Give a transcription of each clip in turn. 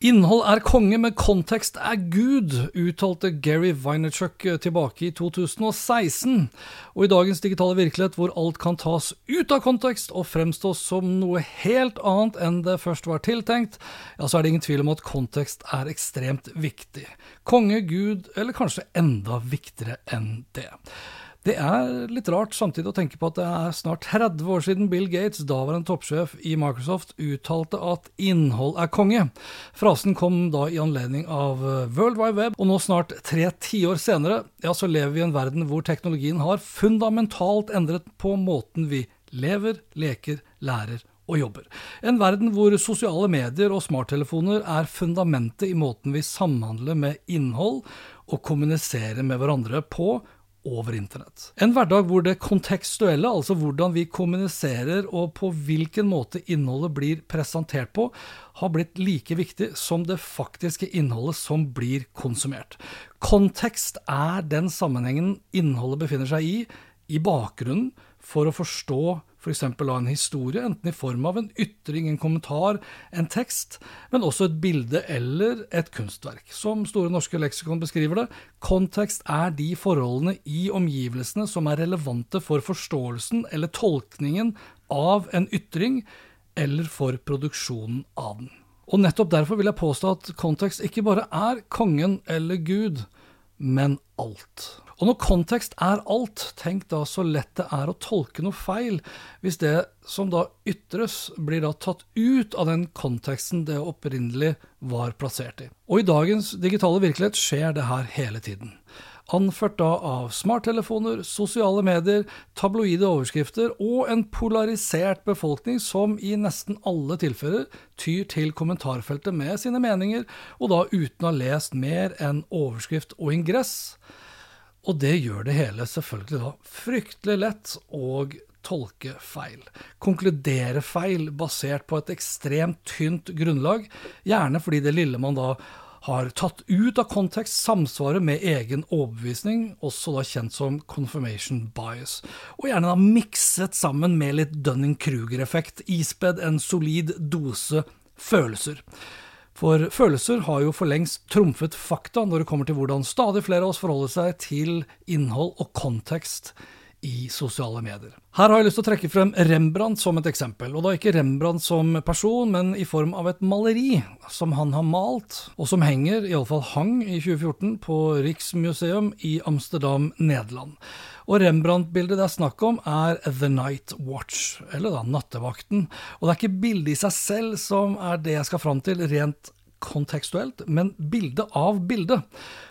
Innhold er konge, men kontekst er Gud, uttalte Gary Vaynerchuk tilbake i 2016. Og i dagens digitale virkelighet, hvor alt kan tas ut av kontekst og fremstå som noe helt annet enn det først var tiltenkt, ja, så er det ingen tvil om at kontekst er ekstremt viktig. Konge, Gud, eller kanskje enda viktigere enn det. Det er litt rart samtidig å tenke på at det er snart 30 år siden Bill Gates, daværende toppsjef i Microsoft, uttalte at innhold er konge. Frasen kom da i anledning av eh, World Wide Web, og nå snart tre tiår senere, ja, så lever vi i en verden hvor teknologien har fundamentalt endret på måten vi lever, leker, lærer og jobber. En verden hvor sosiale medier og smarttelefoner er fundamentet i måten vi samhandler med innhold og kommuniserer med hverandre på over internett. En hverdag hvor det kontekstuelle, altså hvordan vi kommuniserer og på hvilken måte innholdet blir presentert på, har blitt like viktig som det faktiske innholdet som blir konsumert. Kontekst er den sammenhengen innholdet befinner seg i, i bakgrunnen, for å forstå f.eks. av en historie, enten i form av en ytring, en kommentar, en tekst, men også et bilde eller et kunstverk. Som Store norske leksikon beskriver det, kontekst er de forholdene i omgivelsene som er relevante for forståelsen eller tolkningen av en ytring, eller for produksjonen av den. Og nettopp derfor vil jeg påstå at kontekst ikke bare er kongen eller Gud, men alt. Og når kontekst er alt, tenk da så lett det er å tolke noe feil, hvis det som da ytres, blir da tatt ut av den konteksten det opprinnelig var plassert i. Og i dagens digitale virkelighet skjer det her hele tiden. Anført da av smarttelefoner, sosiale medier, tabloide overskrifter og en polarisert befolkning som i nesten alle tilfeller tyr til kommentarfeltet med sine meninger, og da uten å ha lest mer enn overskrift og ingress. Og det gjør det hele selvfølgelig da fryktelig lett å tolke feil. Konkludere feil basert på et ekstremt tynt grunnlag, gjerne fordi det lille man da har tatt ut av kontekst, samsvaret med egen overbevisning, også da kjent som confirmation bias, og gjerne da mikset sammen med litt Dunning-Kruger-effekt, ispedd en solid dose følelser. For følelser har jo for lengst trumfet fakta når det kommer til hvordan stadig flere av oss forholder seg til innhold og kontekst i sosiale medier. Her har jeg lyst til å trekke frem Rembrandt som et eksempel, og da ikke Rembrandt som person, men i form av et maleri som han har malt, og som henger, iallfall hang i 2014, på Riksmuseum i Amsterdam, Nederland. Og Rembrandt-bildet det er snakk om, er The Night Watch, eller da Nattevakten. Og det er ikke bildet i seg selv som er det jeg skal fram til, rent kontekstuelt, men bilde av bildet.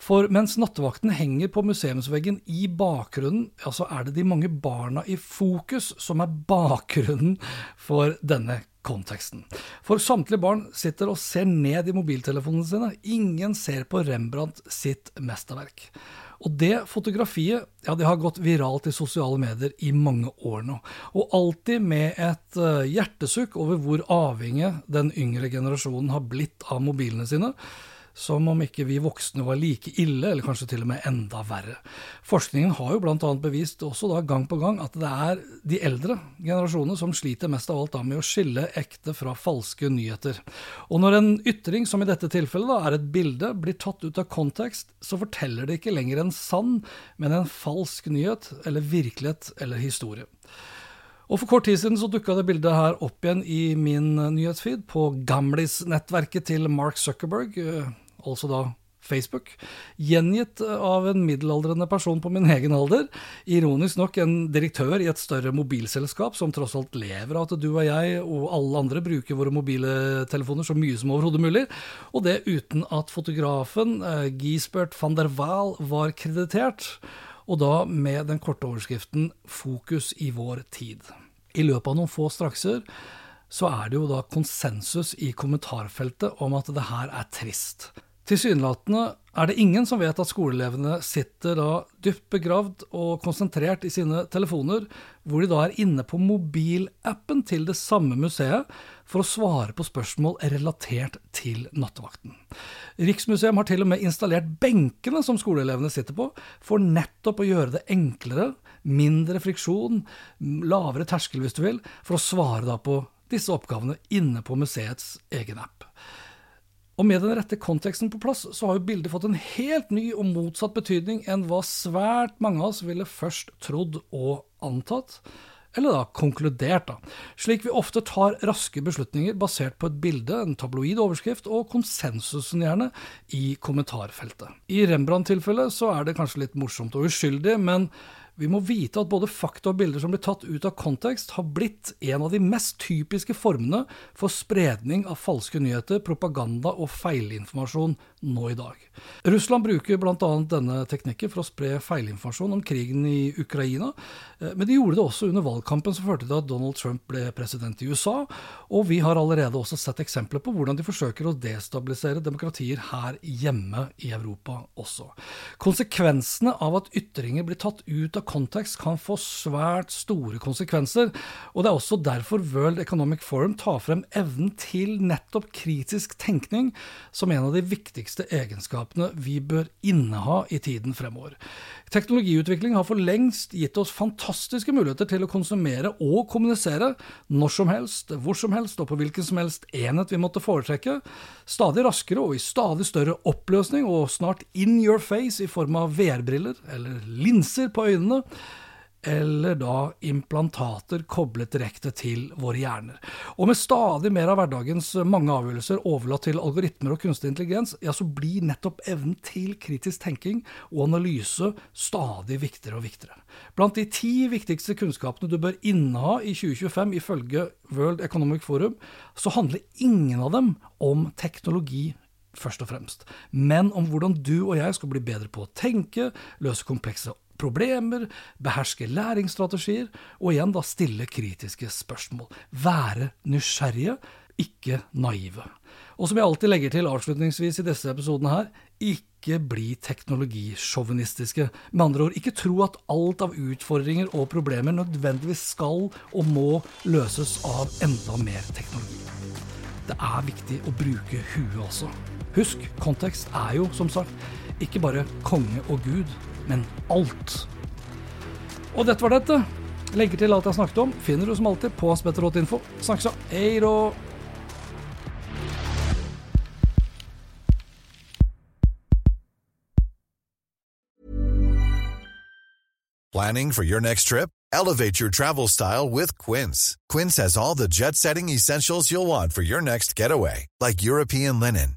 For mens nattevakten henger på museumsveggen i bakgrunnen, ja, så er det de mange barna i fokus som er bakgrunnen for denne konteksten. For samtlige barn sitter og ser ned i mobiltelefonene sine. Ingen ser på Rembrandt sitt mesterverk. Og det fotografiet ja, det har gått viralt i sosiale medier i mange år nå. Og alltid med et uh, hjertesukk over hvor avhengig den yngre generasjonen har blitt av mobilene sine. Som om ikke vi voksne var like ille, eller kanskje til og med enda verre. Forskningen har jo bl.a. bevist også da gang på gang at det er de eldre generasjonene som sliter mest av alt da med å skille ekte fra falske nyheter. Og når en ytring, som i dette tilfellet da, er et bilde, blir tatt ut av kontekst, så forteller det ikke lenger en sann, men en falsk nyhet, eller virkelighet, eller historie. Og For kort tid siden så dukka det bildet her opp igjen i min nyhetsfeed på Gamlis-nettverket til Mark Zuckerberg, eh, altså da Facebook, gjengitt av en middelaldrende person på min egen alder. Ironisk nok en direktør i et større mobilselskap som tross alt lever av at du og jeg og alle andre bruker våre mobile telefoner så mye som overhodet mulig, og det uten at fotografen Giesbert van der Waal var kreditert og da med den korte overskriften 'Fokus i vår tid'. I løpet av noen få strakser så er det jo da konsensus i kommentarfeltet om at det her er trist. Tilsynelatende er det ingen som vet at skoleelevene sitter da dypt begravd og konsentrert i sine telefoner, hvor de da er inne på mobilappen til det samme museet for å svare på spørsmål relatert til nattevakten. Riksmuseum har til og med installert benkene som skoleelevene sitter på, for nettopp å gjøre det enklere, mindre friksjon, lavere terskel hvis du vil, for å svare da på disse oppgavene inne på museets egen app. Og med den rette konteksten på plass, så har jo bildet fått en helt ny og motsatt betydning enn hva svært mange av oss ville først trodd og antatt. Eller da konkludert, da. Slik vi ofte tar raske beslutninger basert på et bilde, en tabloid overskrift og konsensusen gjerne i kommentarfeltet. I Rembrandt-tilfellet så er det kanskje litt morsomt og uskyldig, men vi må vite at både fakta og bilder som blir tatt ut av kontekst, har blitt en av de mest typiske formene for spredning av falske nyheter, propaganda og feilinformasjon nå i dag. Russland bruker bl.a. denne teknikken for å spre feilinformasjon om krigen i Ukraina, eh, men de gjorde det også under valgkampen som førte til at Donald Trump ble president i USA, og vi har allerede også sett eksempler på hvordan de forsøker å destabilisere demokratier her hjemme i Europa også. Konsekvensene av at ytringer blir tatt ut av kontekst kan få svært store konsekvenser. Og det er også derfor World Economic Forum tar frem evnen til nettopp kritisk tenkning som en av de viktigste egenskapene vi bør inneha i tiden fremover. Teknologiutvikling har for lengst gitt oss fantastiske muligheter til å konsumere og kommunisere når som helst, hvor som helst og på hvilken som helst enhet vi måtte foretrekke, stadig raskere og i stadig større oppløsning, og snart in your face i form av VR-briller eller linser på øynene, eller da implantater koblet direkte til våre hjerner. Og med stadig mer av hverdagens mange avgjørelser overlatt til algoritmer og kunstig intelligens, ja, så blir nettopp evnen til kritisk tenking og analyse stadig viktigere og viktigere. Blant de ti viktigste kunnskapene du bør inneha i 2025 ifølge World Economic Forum, så handler ingen av dem om teknologi først og fremst, men om hvordan du og jeg skal bli bedre på å tenke, løse komplekse problemer, beherske læringsstrategier, og igjen da stille kritiske spørsmål. Være nysgjerrige, ikke naive. Og som jeg alltid legger til avslutningsvis i disse episodene her, ikke bli teknologisjåvinistiske. Med andre ord, ikke tro at alt av utfordringer og problemer nødvendigvis skal og må løses av enda mer teknologi. Det er viktig å bruke huet også. Husk, kontekst er jo, som sagt, ikke bare konge og gud, men alt. Og dette var dette. Til alt jeg snakket om, finner du som alltid på. Snakkes da. Hei då. Planning for your next trip? Elevate your travel style with Quince. Quince has all the jet setting essentials you'll want for your next getaway, like European linen,